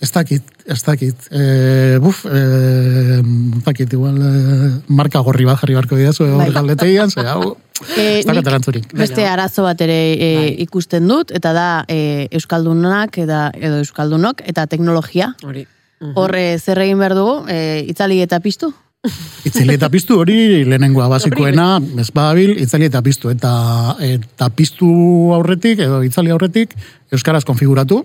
Speaker 3: ez dakit, ez dakit. E, buf, e, ez dakit, igual e, marka gorri bat jarri barko didazu,
Speaker 1: Bai.
Speaker 3: hori galdetegian, ze hau, <laughs>
Speaker 1: Eh,
Speaker 3: ez dakat
Speaker 1: nik
Speaker 3: erantzurik.
Speaker 1: Beste arazo bat ere e,
Speaker 2: Bai.
Speaker 1: ikusten dut, eta da e, Euskaldunak eta, edo Euskaldunok eta teknologia.
Speaker 2: hori.
Speaker 1: Horre zer egin behar dugu, e, itzali eta piztu? <laughs>
Speaker 3: Itzali eta piztu hori lehenengoa basikoena, ez badabil, itzali eta piztu. Eta, eta piztu aurretik, edo itzali aurretik, Euskaraz konfiguratu.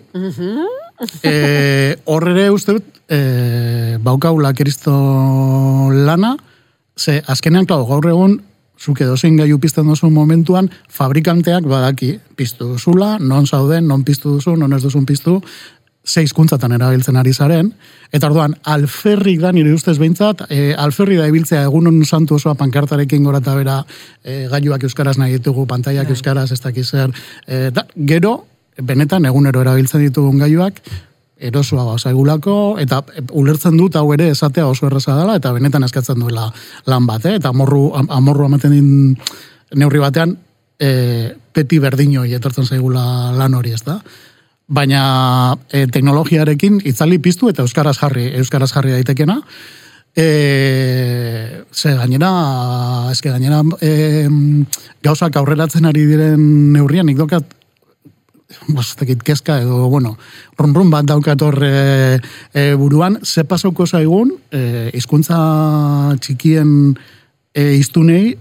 Speaker 3: <laughs> e, horre uste dut, e, baukaula kristo lana, ze azkenean, klau, gaur egun, zuk edo zein gaiu pizten duzu momentuan, fabrikanteak badaki piztu duzula, non zauden, non piztu duzu, non ez duzun piztu, ze hizkuntzatan erabiltzen ari zaren, eta orduan, alferrik da nire ustez behintzat, e, alferri da ibiltzea egunon santu osoa pankartarekin gora eta bera e, gailuak euskaraz nahi ditugu, pantaiak euskaraz, ez dakiz zer, e, da, gero, benetan egunero erabiltzen ditugun gailuak, erosoa gauzagulako, eta ulertzen dut hau ere esatea oso erraza dela, eta benetan eskatzen duela lan bat, eh? eta amorru, am- amorru ematen din neurri batean, e, peti berdinoi etortzen zaigula lan hori, ez da? Baina e, teknologiarekin itzali piztu eta euskaraz jarri, euskaraz jarri daitekena. E, ze gainera, eske gainera e, gauzak aurreratzen ari diren neurrian, nik dokat bos, ez dakit, kezka edo, bueno, run run bat daukat hor e, e, buruan, ze pasauko zaigun, e, hizkuntza txikien e, iztunei,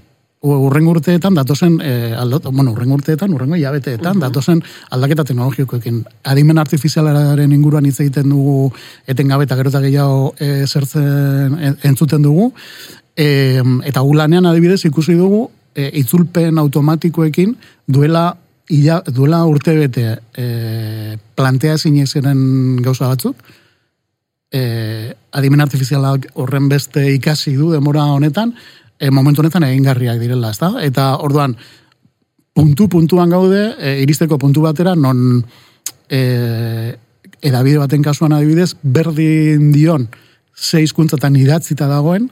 Speaker 3: urrengo urteetan datozen e, aldot, bueno, urrengo urteetan, urrengo hilabeteetan datozen aldaketa teknologikoekin. Adimen artifizialaren inguruan hitz egiten dugu etengabe eta gero eta gehiago e, zertzen en- entzuten dugu. E, eta gu lanean adibidez ikusi dugu e, itzulpen automatikoekin duela Ila, duela urte bete e, plantea ziren gauza batzuk, e, adimen artifizialak horren beste ikasi du demora honetan, e, momentu honetan egingarriak direla, ezta? Eta orduan, puntu puntuan gaude, e, iristeko puntu batera, non e, edabide baten kasuan adibidez, berdin dion ze hizkuntzatan idatzita dagoen,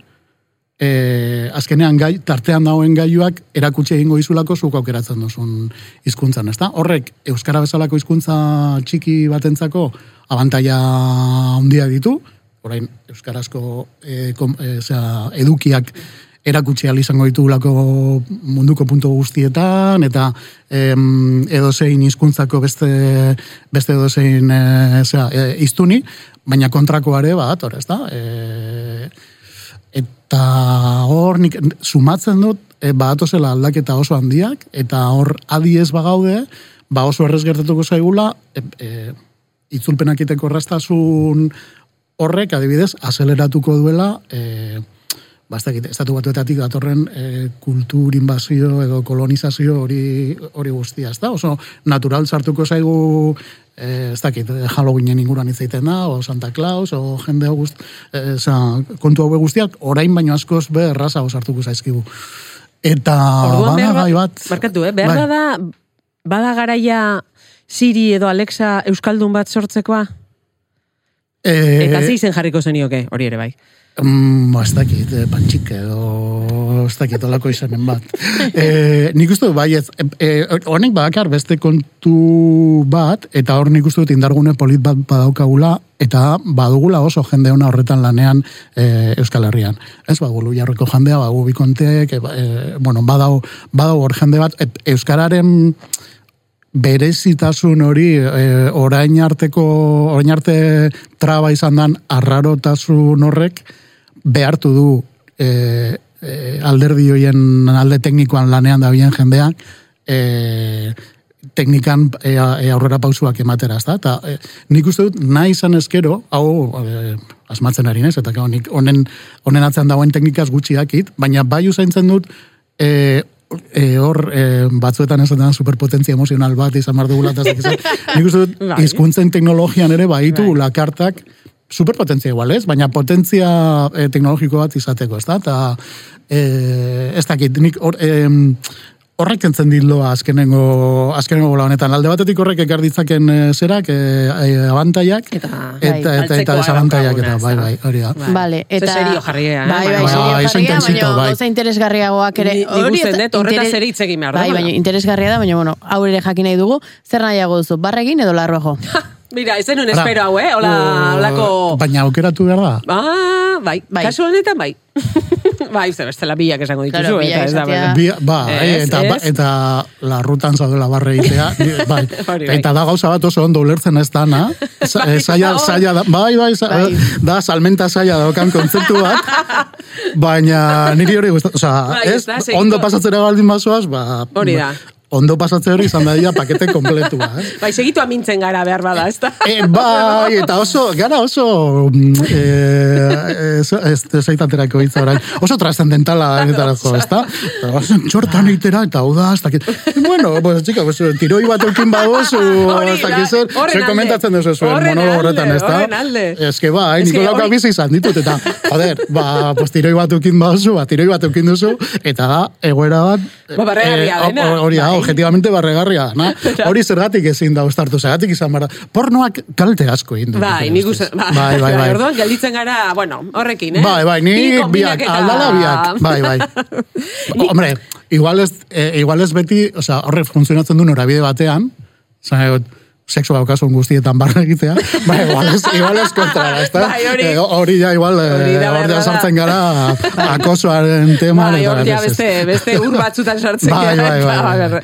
Speaker 3: e, azkenean gai, tartean dagoen gailuak erakutsi egingo izulako zuk aukeratzen duzun hizkuntzan, ezta? Horrek euskara bezalako hizkuntza txiki batentzako abantaia handia ditu, orain euskarazko e, kom, e, zera, edukiak erakutsi ahal izango ditugulako munduko puntu guztietan eta em, edozein hizkuntzako beste beste edozein e, zera, e, iztuni, baina kontrakoare badator, ezta? E, eta hor nik sumatzen dut e, badatozela aldaketa oso handiak eta hor adiez bagaude ba oso errez gertatuko zaigula e, e, itzulpenak iteko erraztasun horrek adibidez azeleratuko duela e, bastakit, estatu batuetatik datorren e, kultur inbazio edo kolonizazio hori hori guztia, ez da? Oso natural sartuko zaigu e, ez dakit, e, Halloweenen inguruan hitz egiten da, o Santa Claus, o jende guzti, e, kontu hau guztiak, orain baino askoz be erraza sartuko zaizkigu. Eta
Speaker 2: Orduan
Speaker 3: bada gai
Speaker 2: bat, barkatu, eh? behar
Speaker 3: Bai.
Speaker 2: bada, bada garaia Siri edo Alexa Euskaldun bat sortzekoa?
Speaker 3: E,
Speaker 2: Eta ze izen jarriko zenioke, hori ere bai.
Speaker 3: Mm, ez dakit, eh, pantxik edo ez dakit olako izanen bat. <laughs> e, nik uste dut, bai, ez, e, honek badakar beste kontu bat, eta hor nik uste dut indargune polit bat badaukagula, eta badugula oso jende ona horretan lanean e, Euskal Herrian. Ez bagulu jarriko jendea, bagu bikonteek, e, ba- e, bueno, badau, badau hor jende bat, et, Euskararen berezitasun hori e, orain arteko orain arte traba izan dan arrarotasun horrek behartu du e, e, alderdi hoien alde teknikoan lanean da bien jendeak e, teknikan e, e, aurrera pausuak ematera, ezta? Eta e, nik uste dut nahi izan eskero, hau e, asmatzen ari nez, eta gau, nik honen, honen atzean dagoen teknikaz gutxi dakit, baina bai usaintzen dut e, e, hor e, batzuetan esaten da superpotentzia emozional bat izan behar dugula, eta zer. <laughs> nik uste dut
Speaker 2: Bai.
Speaker 3: hizkuntzen teknologian ere baitu
Speaker 2: Bai.
Speaker 3: lakartak superpotentzia igual, ez? Baina potentzia e, teknologiko bat izateko, ez da? Eta e, ez dakit, nik hor, em, horrek entzen ditloa azkenengo, azkenengo bola honetan. Alde batetik horrek ekar ditzaken e, zerak, e, e, abantaiak,
Speaker 2: Eta-
Speaker 3: eta, eta, eta,
Speaker 2: galtzekoa
Speaker 3: desabantaiak, eta bai, bai, hori da.
Speaker 2: Bai.
Speaker 1: Vale, eta...
Speaker 2: serio jarria, eh?
Speaker 1: Bai, bai,
Speaker 2: Bai,
Speaker 1: serio
Speaker 3: bai,
Speaker 1: jarria, baina
Speaker 3: bai.
Speaker 1: gauza interesgarriagoak ere. Hori
Speaker 2: dut horretaz ere hitz egin behar da,
Speaker 1: Bai,
Speaker 2: baina-
Speaker 1: interesgarria da, baina bueno, hau ere jakin nahi dugu, zer nahiago duzu, barregin edo larrojo? <laughs>
Speaker 2: Mira, ez
Speaker 3: Ara,
Speaker 2: espero hau, eh? Hola,
Speaker 3: o-
Speaker 2: holako...
Speaker 3: Baina aukeratu behar da.
Speaker 2: Ah, bai,
Speaker 1: Bai.
Speaker 2: kasu honetan bai. <laughs> bai, ze bestela bilak esango dituzu.
Speaker 1: Claro,
Speaker 2: eta ez da,
Speaker 1: esatea.
Speaker 2: bueno.
Speaker 3: Bi, ba,
Speaker 2: Ez,
Speaker 3: eta, ba,
Speaker 2: ez.
Speaker 3: eta larrutan zaudela barre egitea, <laughs> bai.
Speaker 2: Bai.
Speaker 3: eta da gauza bat oso ondo ulertzen ez dana, <laughs> Za-
Speaker 2: Bai,
Speaker 3: eh, zaila, zaila da, bai, bai, za-
Speaker 1: Bai.
Speaker 3: da salmenta zaila daukan kontzeptu bat, baina niri hori gustatzen, osea,
Speaker 2: Bai,
Speaker 3: ez,
Speaker 2: ez da, segiko-
Speaker 3: ondo pasatzera baldin bazoaz, ba,
Speaker 2: Hori da.
Speaker 3: Ondo pasatze hori izan da dira pakete kompletua, ez? <laughs>
Speaker 2: Bai, segitu amintzen gara behar bada, ez da?
Speaker 3: E, bai, eta oso, gara oso, e, ez, ez, ez aitaterako hitza orain, oso trascendentala <laughs> egitarako, ez da? Oso txortan eitera, eta hau da, ez dakit. Bueno, pues, txika, pues, tiroi bat eukin badozu, <laughs>
Speaker 2: Hori
Speaker 3: ez
Speaker 2: da,
Speaker 3: dakit zer,
Speaker 2: alde.
Speaker 3: komentatzen duzu zuen monologo horretan, ez da?
Speaker 2: horren alde.
Speaker 3: Ez que bai,
Speaker 2: hori-
Speaker 3: bizi izan ditut, eta, joder, ba, pues, tiroi bat eukin badozu, ba, tiroi bat eukin duzu, eta da, egoera bat,
Speaker 2: Ba,
Speaker 3: eh, hori
Speaker 2: Bai.
Speaker 3: Objetivamente barregarria, na? <laughs> Hori zergatik ezin da ustartu, zergatik izan bara. Pornoak kalte asko egin du.
Speaker 2: Bai, nik uste, bai,
Speaker 3: bai, bai, bai.
Speaker 2: Orduan, gelditzen gara, bueno, horrekin, eh?
Speaker 3: Bai, bai, ni
Speaker 2: Bi
Speaker 3: biak, aldala biak, bai, bai. <laughs> Hombre, igual ez, eh, igual ez beti, o sea, horrek funtzionatzen du norabide batean, zan sexu daukasun guztietan barra egitea, <laughs> bai, igual ez, igual ez kontra, ez da?
Speaker 2: Bai, hori-
Speaker 3: Eh, hori ja, igual, eh,
Speaker 2: Hori da,
Speaker 3: hor ja
Speaker 2: beharbada.
Speaker 3: sartzen gara <laughs> akosoaren tema.
Speaker 2: Bai, hor ja beste, beste ur batzutan sartzen
Speaker 3: Bai,
Speaker 2: gara,
Speaker 3: bai, bai, bai.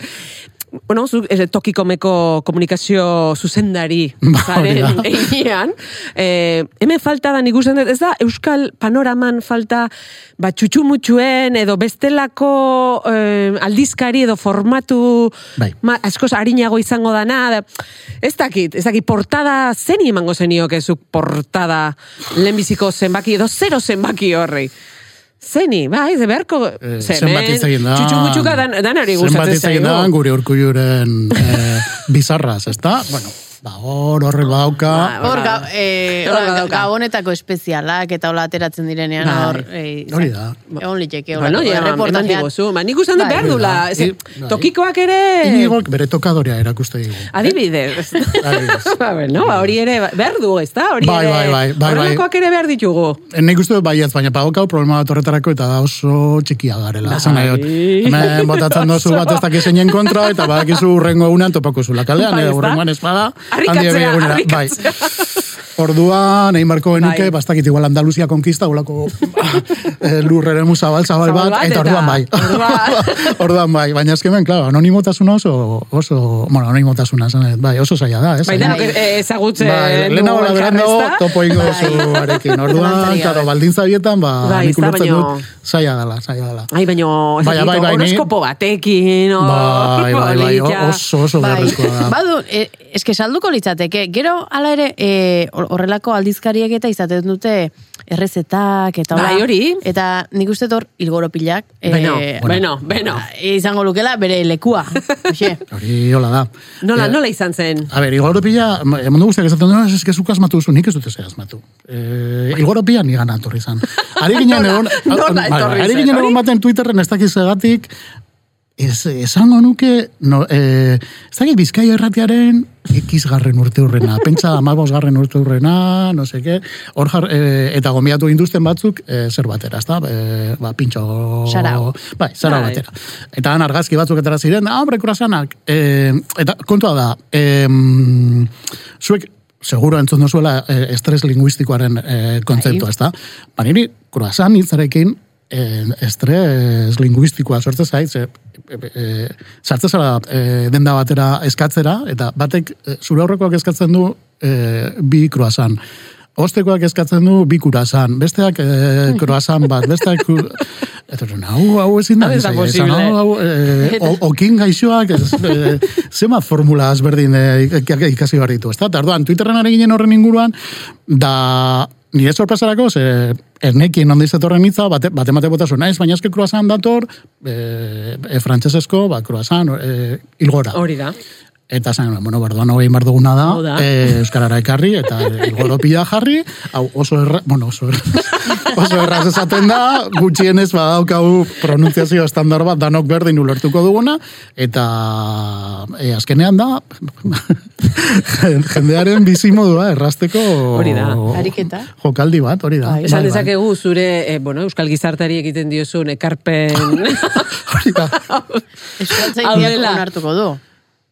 Speaker 2: Bueno, zu, eh, tokikomeko komunikazio zuzendari <laughs>
Speaker 3: Ba,
Speaker 2: zaren einean. Eh, hemen falta da, nik dut, ez da, Euskal panoraman falta ba, txutxumutxuen edo bestelako eh, aldizkari edo formatu
Speaker 3: Bai.
Speaker 2: ma, askoz harinago izango dana. Da, ez dakit, ez dakit, portada zeni emango zenioke zuk portada lehenbiziko zenbaki edo zero zenbaki horri. Zeni, bai, ze beharko...
Speaker 3: Eh,
Speaker 2: ze
Speaker 3: zenbat egin da.
Speaker 2: Txutxumutxuka dan, danari
Speaker 3: Zenbat
Speaker 2: gustatzen
Speaker 3: hitz egin da,
Speaker 2: zaigu.
Speaker 3: gure urkulluren eh, <laughs> bizarraz, ez da? Bueno, ba, hor, horre badauka.
Speaker 2: Ba,
Speaker 1: Hor,
Speaker 2: Ba,
Speaker 1: eh,
Speaker 2: badauka.
Speaker 1: gabonetako espezialak eta hola ateratzen direnean
Speaker 2: Bai.
Speaker 1: hor. Eh,
Speaker 3: Hori da.
Speaker 1: Egon liteke,
Speaker 2: Bueno,
Speaker 1: holako
Speaker 2: ja, eman diguzu. Ba, nik usan dut
Speaker 1: Bai.
Speaker 2: behar dula.
Speaker 3: Bai.
Speaker 2: Tokikoak ere...
Speaker 3: Inigok bere tokadorea erakuste digu.
Speaker 2: Adibidez. <laughs>
Speaker 3: Adibidez.
Speaker 2: ba, bueno, ba, hori ere behar du, ez da? Hori
Speaker 3: Bai,
Speaker 2: ere,
Speaker 3: bai, bai, bai, bai.
Speaker 2: horrelakoak ere behar ditugu.
Speaker 3: Eh, Nik uste dut baietz, baina pagokau problema bat horretarako eta da oso txikia garela. Zan nahi dut, hemen botatzen dozu bat ez dakizeinen kontra eta badakizu urrengo egunean topako zula kalean, edo urrengoan espada,
Speaker 2: Harrikatzea,
Speaker 3: handi egunera. Bai. Orduan, egin barko genuke,
Speaker 2: Bai.
Speaker 3: bastakit igual Andaluzia konkista, ulako eh, lurreren zabal, zabal bat, eta orduan bai.
Speaker 2: orduan. <laughs>
Speaker 3: orduan bai, baina eskemen, claro, anonimotasuna oso, oso, bueno, anonimotasuna, zan, bai, oso zaila da, ez?
Speaker 2: Bai,
Speaker 3: Baina-
Speaker 2: denok eh, ezagutzen
Speaker 3: Bai,
Speaker 2: dugu
Speaker 3: lehenago la
Speaker 2: elkar,
Speaker 3: berandago,
Speaker 2: ez da?
Speaker 3: topo ingo
Speaker 1: Bai.
Speaker 3: zu arekin. Orduan,
Speaker 1: Zalantzarik
Speaker 3: claro,
Speaker 1: gabe.
Speaker 3: baldintza bietan, ba,
Speaker 2: Bai,
Speaker 3: nik ulertzen dut, zaila dela, zaila dela.
Speaker 2: Ai, baino,
Speaker 3: Bai, bai, bai, ni-
Speaker 2: horoskopo batekin, o...
Speaker 3: Bai, bai, <laughs> bai, oso, oso
Speaker 1: Bai,
Speaker 3: beharrezkoa da.
Speaker 1: badu, eh, eske salduko litzateke, gero hala ere, eh, hor- horrelako aldizkariek eta izaten dute errezetak eta.
Speaker 2: Bai, hori.
Speaker 1: Eta nik uste hor ilgoropilak. eh,
Speaker 2: Beno, beno, beno.
Speaker 1: Izango lukela bere lekua. <laughs>
Speaker 3: Hori hola da.
Speaker 2: Nola,
Speaker 3: Eh,
Speaker 2: nola izan zen?
Speaker 3: A ber, Igoropila, mundu guztiak esaten duena, ez que zuk asmatu duzu, nik ez dut ez asmatu. E, Igoropila ni gana etorri izan. <laughs> Ari ginen egon, bai,
Speaker 2: etorri
Speaker 3: ari ginen egon baten Twitterren ez dakiz egatik, ez, esango nuke, no, e, ez dakit bizkaia erratiaren ikizgarren urte hurrena, <laughs> pentsa amabos garren urte hurrena, no seke, hor jar, e, eta gomiatu induzten batzuk, e, zer batera, ez da, e, ba, pintxo...
Speaker 1: Sarau.
Speaker 3: Bai, sarau
Speaker 2: Bai.
Speaker 3: batera. Eta han argazki batzuk etara ziren, ah, hombre, kurasanak. E, eta kontua da, e, zuek, seguro entzun duzuela estres linguistikoaren e, kontzeptua,
Speaker 1: Bai.
Speaker 3: ez da? Ba, niri, kurasan hitzarekin, e, estres linguistikoa sortzen zait, e, e, sartzen zara e, denda batera eskatzera, eta batek e, zure aurrekoak eskatzen du e, bi kruasan. Ostekoak eskatzen du bi kurasan, besteak e, kruasan bat, besteak... Kur... <laughs> Eta hau, hau ezin da.
Speaker 2: Hau ez da
Speaker 3: izan,
Speaker 2: posible.
Speaker 3: Hau, hau, e, <laughs> okin gaixoak, ez, e, zema formula ezberdin e, ik- ikasi behar ditu? Eta orduan, Twitterren ari ginen horren inguruan, da nire sorpresarako, ze ernekin ondi zetorren hitza, bate, bate mate botazu naiz, baina eske kruasan dator, e, e, frantzesesko, ba, kruasan, e, ilgora.
Speaker 2: Hori da.
Speaker 3: Eta zan, bueno, berdoan hogei bar duguna da, e, Euskarara ekarri, eta ilgoropila jarri, hau oso erra, bueno, oso erra, <laughs> oso erraz esaten da, gutxienez badaukagu pronunziazio estandar bat danok berdin ulertuko duguna, eta e, azkenean da, <laughs> jendearen bizimodua errasteko
Speaker 2: Hori da.
Speaker 1: Ariketa.
Speaker 3: jokaldi bat, hori da.
Speaker 1: Bai.
Speaker 2: Esan
Speaker 3: Bai, bai.
Speaker 2: dezakegu zure, eh, bueno, Euskal Gizartari egiten diozun ekarpen... <laughs>
Speaker 3: Hori da.
Speaker 1: Euskaltzainak
Speaker 2: Hau dela.
Speaker 1: onartuko du.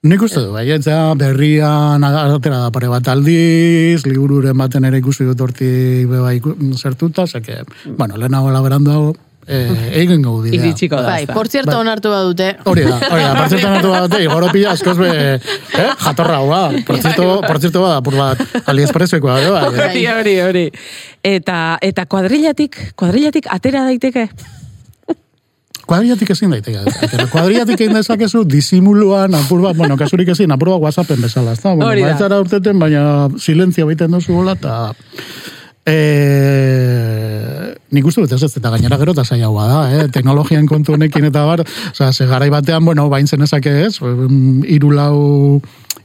Speaker 3: Nik uste du, bai, etza berrian atera da pare bat aldiz, libururen baten ere ikusi dut hortik beba zertuta, zeke, bueno, lehenago laberandu hau, eh, egin gau bidea.
Speaker 2: Iritsiko da.
Speaker 1: Bai, por cierto, onartu badute.
Speaker 3: Hori da, hori da, por cierto, nartu bat, igoropila askoz be, eh, jatorra hua, por cierto, por cierto, bada, pur bat, aliespresoekoa, bai, bai.
Speaker 2: Hori, hori, hori. Eta, eta kuadrillatik, kuadrillatik atera daiteke?
Speaker 3: Kuadriatik ezin daiteke. Kuadriatik egin dezakezu disimuluan, apur bat, bueno, kasurik ezin, apur bat whatsappen bezala, ez da? Bueno,
Speaker 2: Hori da.
Speaker 3: baitzara urteten, baina silentzia baiten duzu gola, eta... E, nik uste dut ez ez, eta gainera gero eta zailagoa da, eh? <laughs> teknologian kontu honekin eta bar, oza, ze garai batean, bueno, bain zenezake ez, mm, hiru lau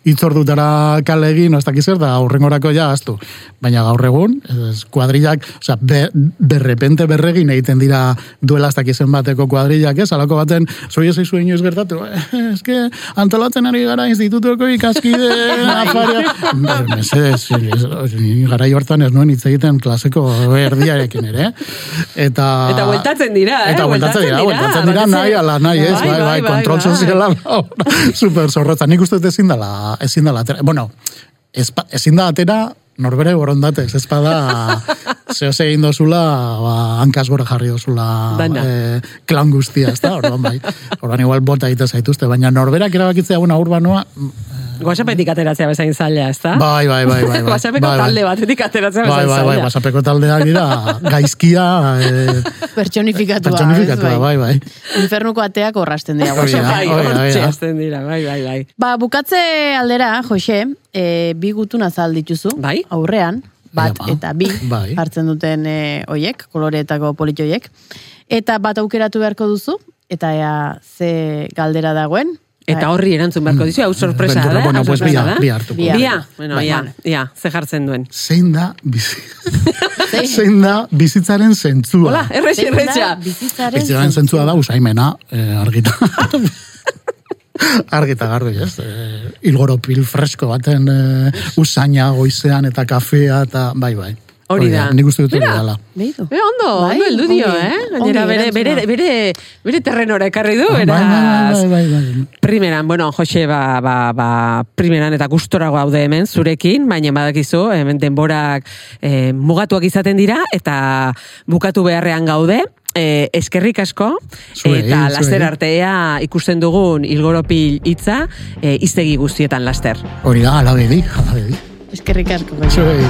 Speaker 3: itzordutara kale egin, no ez dakiz da aurrengorako ja astu. Baina gaur egun, ez, kuadrillak, oza, be, berrepente berregin egiten dira duela ez dakizen bateko kuadrillak, ez, alako baten, zoi ez eizu inoiz gertatu, <laughs> que antolatzen ari gara institutuko ikaskide, <laughs> afaria, mesedez, garai hortan ez nuen hitz egiten klaseko erdiarekin ere, eta...
Speaker 2: Eta bueltatzen dira, eh?
Speaker 3: Eta bueltatzen dira, bueltatzen dira,
Speaker 2: batez
Speaker 3: nahi,
Speaker 2: ere.
Speaker 3: ala nahi, ez, bai, bai, kontrol soziala, <laughs> super zorrotza. Nik uste ezin dela, ezin dela, atera. bueno, ezin da atera, norbere borondatez, ez bada, <laughs> zehose egin dozula, ba, hankaz gora jarri dozula, eh, klan guztia, ez da, orduan bai, orduan igual bota egite zaituzte, baina norberak erabakitzea una urbanoa,
Speaker 2: WhatsAppetik ateratzea bezain zaila, ezta?
Speaker 3: bai, bai, bai, bai, bai, <laughs>
Speaker 2: WhatsAppeko
Speaker 3: bai, bai.
Speaker 2: talde batetik ateratzea
Speaker 3: Bai,
Speaker 2: bezain
Speaker 3: bai, bai,
Speaker 2: zaila.
Speaker 3: WhatsAppeko taldeak dira, <laughs> gaizkia, eh,
Speaker 1: Pertsonifikatua.
Speaker 3: pertsonifikatua,
Speaker 1: ez,
Speaker 3: bai, bai.
Speaker 1: Infernuko ateak orrasten dira.
Speaker 3: Da,
Speaker 2: Bai,
Speaker 3: da, da.
Speaker 2: dira, bai, bai, bai.
Speaker 1: Ba, bukatze aldera, Jose, e, bi gutun azal dituzu.
Speaker 2: Bai.
Speaker 1: Aurrean, bat
Speaker 3: Bai, ba.
Speaker 1: eta bi
Speaker 3: Bai.
Speaker 1: hartzen duten e, oiek, koloreetako politoiek. Eta bat aukeratu beharko duzu, eta ea ze galdera dagoen.
Speaker 2: Eta horri erantzun beharko dizu, hau sorpresa
Speaker 3: Ventura,
Speaker 2: da?
Speaker 3: bueno,
Speaker 2: hau
Speaker 3: pues
Speaker 2: sorpresa
Speaker 3: bia,
Speaker 2: da?
Speaker 3: bia hartuko.
Speaker 1: Bia.
Speaker 2: Bia, bueno,
Speaker 1: Bai,
Speaker 2: ia,
Speaker 1: vale.
Speaker 2: ia, ze jartzen duen.
Speaker 3: Zein da, bizi... <laughs>
Speaker 1: Zein?
Speaker 3: da bizitzaren zentzua.
Speaker 2: Hola, errex, erretxa.
Speaker 1: Bizitzaren
Speaker 3: Bizitzaren zentzua da usaimena, eh, argita. <laughs> argita garbi, ez? Eh, ilgoropil fresko baten eh, usaina goizean eta kafea eta bai, bai.
Speaker 2: Hori da.
Speaker 3: Nik uste dut hori dela.
Speaker 1: Behitu.
Speaker 2: E, ondo,
Speaker 1: Bai,
Speaker 2: ondo heldu dio,
Speaker 1: ongi,
Speaker 2: eh? Gainera, bere, bere, bere, bere terrenora ekarri du,
Speaker 3: Bai,
Speaker 2: beraz.
Speaker 3: bai, bai, bai, bai.
Speaker 2: Primeran, bueno, Jose, ba, ba, ba, primeran eta gustora gaude hemen zurekin, baina badakizu, hemen denborak eh, mugatuak izaten dira, eta bukatu beharrean gaude, eh, eskerrik asko,
Speaker 3: Zuei,
Speaker 2: eta
Speaker 3: zuei.
Speaker 2: laster artea ikusten dugun ilgoropil hitza, eh, iztegi guztietan laster.
Speaker 3: Hori da, alabedi, alabedi.
Speaker 1: Eskerrik asko.
Speaker 3: Zuei,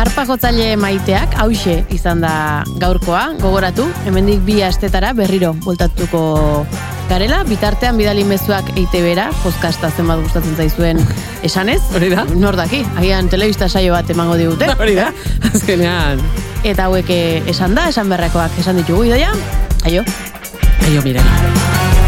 Speaker 3: Agur.
Speaker 1: Arpa jotzaile maiteak hause izan da gaurkoa, gogoratu, hemendik bi astetara berriro bueltatuko garela, bitartean bidali mezuak EITB-ra, podcasta zenbat gustatzen zaizuen esanez.
Speaker 2: Hori da.
Speaker 1: Nor daki, agian telebista saio bat emango digute. <laughs>
Speaker 2: Hori da, azkenean.
Speaker 1: Eta hauek eh, esan da, esan berrekoak esan ditugu, idoia? Aio.
Speaker 2: Aio, Mirari.